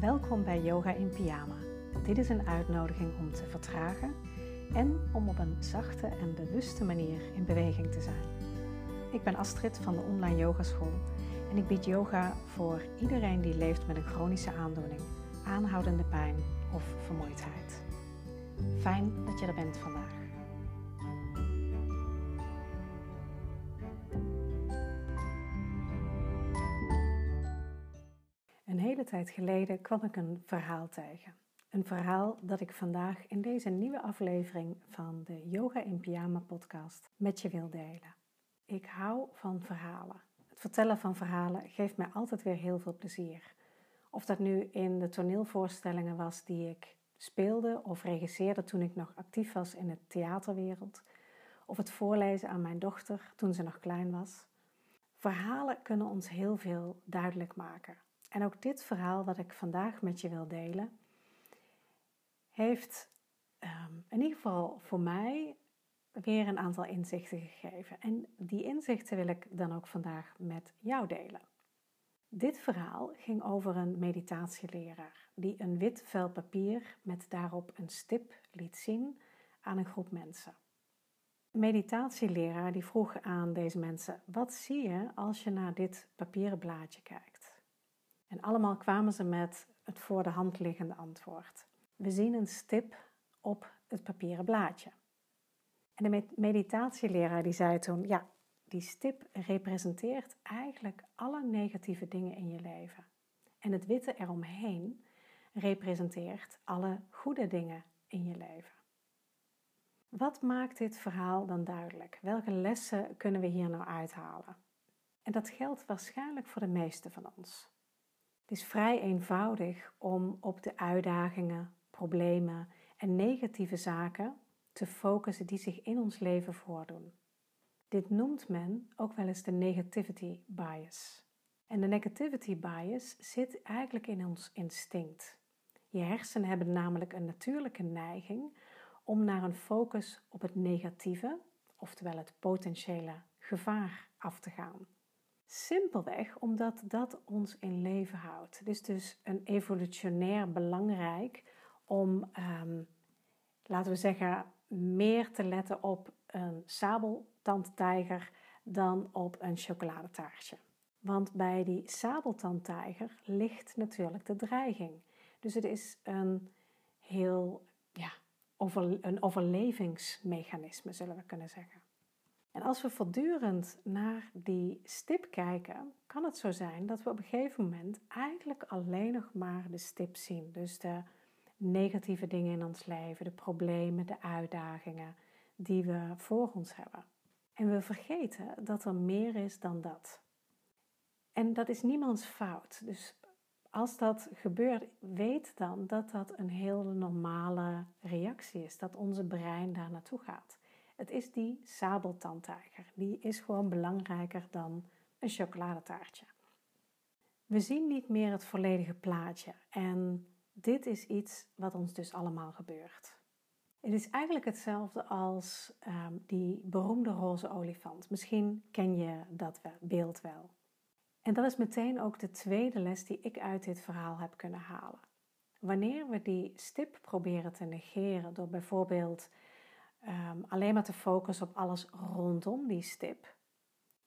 Welkom bij Yoga in Pyjama. Dit is een uitnodiging om te vertragen en om op een zachte en bewuste manier in beweging te zijn. Ik ben Astrid van de Online Yogaschool en ik bied yoga voor iedereen die leeft met een chronische aandoening, aanhoudende pijn of vermoeidheid. Fijn dat je er bent vandaag. Hele tijd geleden kwam ik een verhaal tegen. Een verhaal dat ik vandaag in deze nieuwe aflevering van de Yoga in Pyjama podcast met je wil delen. Ik hou van verhalen. Het vertellen van verhalen geeft mij altijd weer heel veel plezier. Of dat nu in de toneelvoorstellingen was die ik speelde of regisseerde toen ik nog actief was in de theaterwereld, of het voorlezen aan mijn dochter toen ze nog klein was. Verhalen kunnen ons heel veel duidelijk maken. En ook dit verhaal wat ik vandaag met je wil delen, heeft um, in ieder geval voor mij weer een aantal inzichten gegeven. En die inzichten wil ik dan ook vandaag met jou delen. Dit verhaal ging over een meditatieleraar die een wit vel papier met daarop een stip liet zien aan een groep mensen. De meditatieleraar die vroeg aan deze mensen: Wat zie je als je naar dit papieren blaadje kijkt? En allemaal kwamen ze met het voor de hand liggende antwoord. We zien een stip op het papieren blaadje. En de meditatieleraar die zei toen: Ja, die stip representeert eigenlijk alle negatieve dingen in je leven. En het witte eromheen representeert alle goede dingen in je leven. Wat maakt dit verhaal dan duidelijk? Welke lessen kunnen we hier nou uithalen? En dat geldt waarschijnlijk voor de meeste van ons. Het is vrij eenvoudig om op de uitdagingen, problemen en negatieve zaken te focussen die zich in ons leven voordoen. Dit noemt men ook wel eens de negativity bias. En de negativity bias zit eigenlijk in ons instinct. Je hersenen hebben namelijk een natuurlijke neiging om naar een focus op het negatieve, oftewel het potentiële gevaar, af te gaan. Simpelweg omdat dat ons in leven houdt. Het is dus een evolutionair belangrijk om, ehm, laten we zeggen, meer te letten op een sabeltandtijger dan op een chocoladetaartje. Want bij die sabeltandtijger ligt natuurlijk de dreiging. Dus het is een heel ja, over, een overlevingsmechanisme, zullen we kunnen zeggen. En als we voortdurend naar die stip kijken, kan het zo zijn dat we op een gegeven moment eigenlijk alleen nog maar de stip zien. Dus de negatieve dingen in ons leven, de problemen, de uitdagingen die we voor ons hebben. En we vergeten dat er meer is dan dat. En dat is niemands fout. Dus als dat gebeurt, weet dan dat dat een heel normale reactie is, dat onze brein daar naartoe gaat. Het is die sabeltandtijger. Die is gewoon belangrijker dan een chocoladetaartje. We zien niet meer het volledige plaatje en dit is iets wat ons dus allemaal gebeurt. Het is eigenlijk hetzelfde als um, die beroemde roze olifant. Misschien ken je dat beeld wel. En dat is meteen ook de tweede les die ik uit dit verhaal heb kunnen halen. Wanneer we die stip proberen te negeren door bijvoorbeeld um, alleen maar te focussen op alles rondom die stip,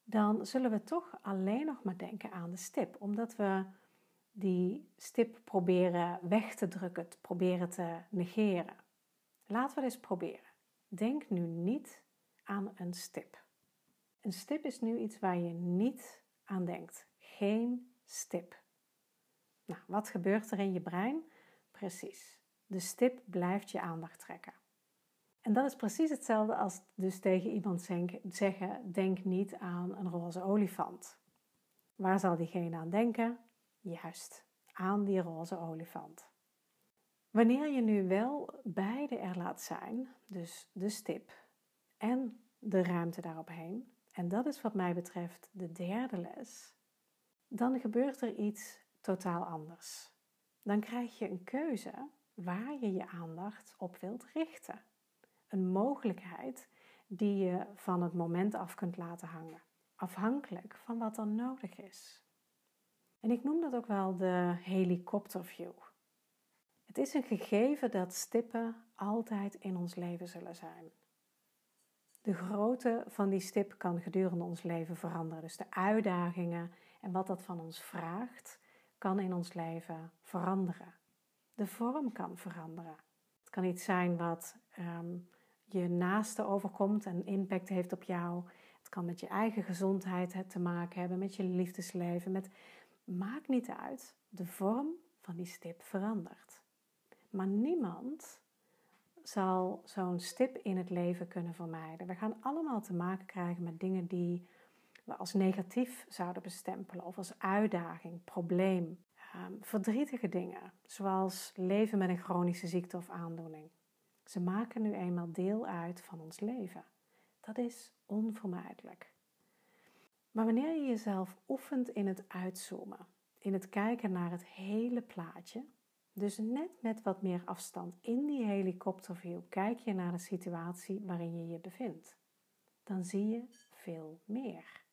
dan zullen we toch alleen nog maar denken aan de stip, omdat we die stip proberen weg te drukken, proberen te negeren. Laten we eens proberen. Denk nu niet aan een stip. Een stip is nu iets waar je niet aan denkt. Geen stip. Nou, wat gebeurt er in je brein? Precies. De stip blijft je aandacht trekken. En dat is precies hetzelfde als dus tegen iemand zeggen: denk niet aan een roze olifant. Waar zal diegene aan denken? Juist, aan die roze olifant. Wanneer je nu wel beide er laat zijn, dus de stip en de ruimte daaropheen, en dat is wat mij betreft de derde les, dan gebeurt er iets totaal anders. Dan krijg je een keuze waar je je aandacht op wilt richten een mogelijkheid die je van het moment af kunt laten hangen, afhankelijk van wat er nodig is. En ik noem dat ook wel de helikopterview. Het is een gegeven dat stippen altijd in ons leven zullen zijn. De grootte van die stip kan gedurende ons leven veranderen. Dus de uitdagingen en wat dat van ons vraagt, kan in ons leven veranderen. De vorm kan veranderen. Het kan iets zijn wat ehm, je naaste overkomt en impact heeft op jou. Het kan met je eigen gezondheid te maken hebben, met je liefdesleven. Met, maakt niet uit, de vorm van die stip verandert. Maar niemand zal zo'n stip in het leven kunnen vermijden. We gaan allemaal te maken krijgen met dingen die we als negatief zouden bestempelen of als uitdaging, probleem, um, verdrietige dingen, zoals leven met een chronische ziekte of aandoening. Ze maken nu eenmaal deel uit van ons leven. Dat is onvermijdelijk. Maar wanneer je jezelf oefent in het uitzoomen, in het kijken naar het hele plaatje, dus net met wat meer afstand in die helikopterview kijk je naar de situatie waarin je je bevindt. Dan zie je veel meer.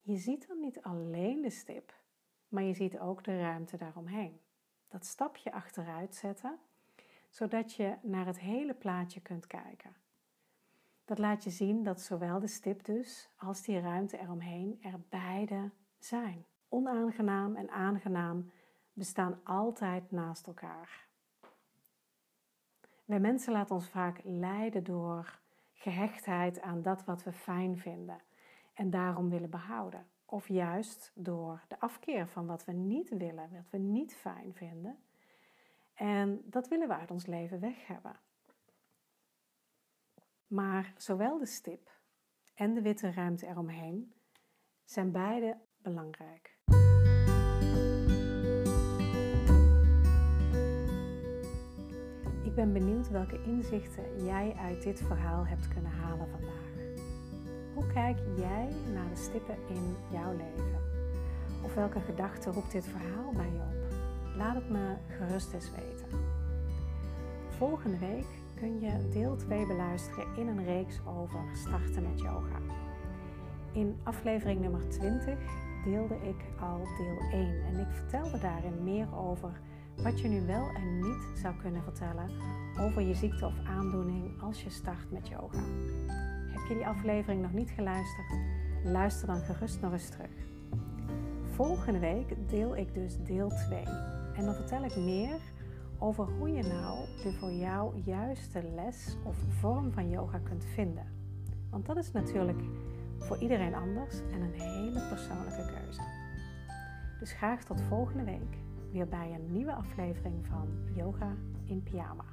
Je ziet dan niet alleen de stip, maar je ziet ook de ruimte daaromheen. Dat stapje achteruit zetten, zodat je naar het hele plaatje kunt kijken. Dat laat je zien dat zowel de stip dus als die ruimte eromheen er beide zijn. Onaangenaam en aangenaam bestaan altijd naast elkaar. Wij mensen laten ons vaak leiden door gehechtheid aan dat wat we fijn vinden en daarom willen behouden. Of juist door de afkeer van wat we niet willen, wat we niet fijn vinden. En dat willen we uit ons leven weg hebben. Maar zowel de stip en de witte ruimte eromheen zijn beide belangrijk. Ik ben benieuwd welke inzichten jij uit dit verhaal hebt kunnen halen vandaag. Hoe kijk jij naar de stippen in jouw leven? Of welke gedachten roept dit verhaal bij je op? Laat het me gerust eens weten. Volgende week kun je deel 2 beluisteren in een reeks over starten met yoga. In aflevering nummer 20 deelde ik al deel 1 en ik vertelde daarin meer over wat je nu wel en niet zou kunnen vertellen over je ziekte of aandoening als je start met yoga. Heb je die aflevering nog niet geluisterd? Luister dan gerust nog eens terug. Volgende week deel ik dus deel 2 en dan vertel ik meer over hoe je nou de voor jou juiste les of vorm van yoga kunt vinden. Want dat is natuurlijk voor iedereen anders en een hele persoonlijke keuze. Dus graag tot volgende week weer bij een nieuwe aflevering van Yoga in Pyjama.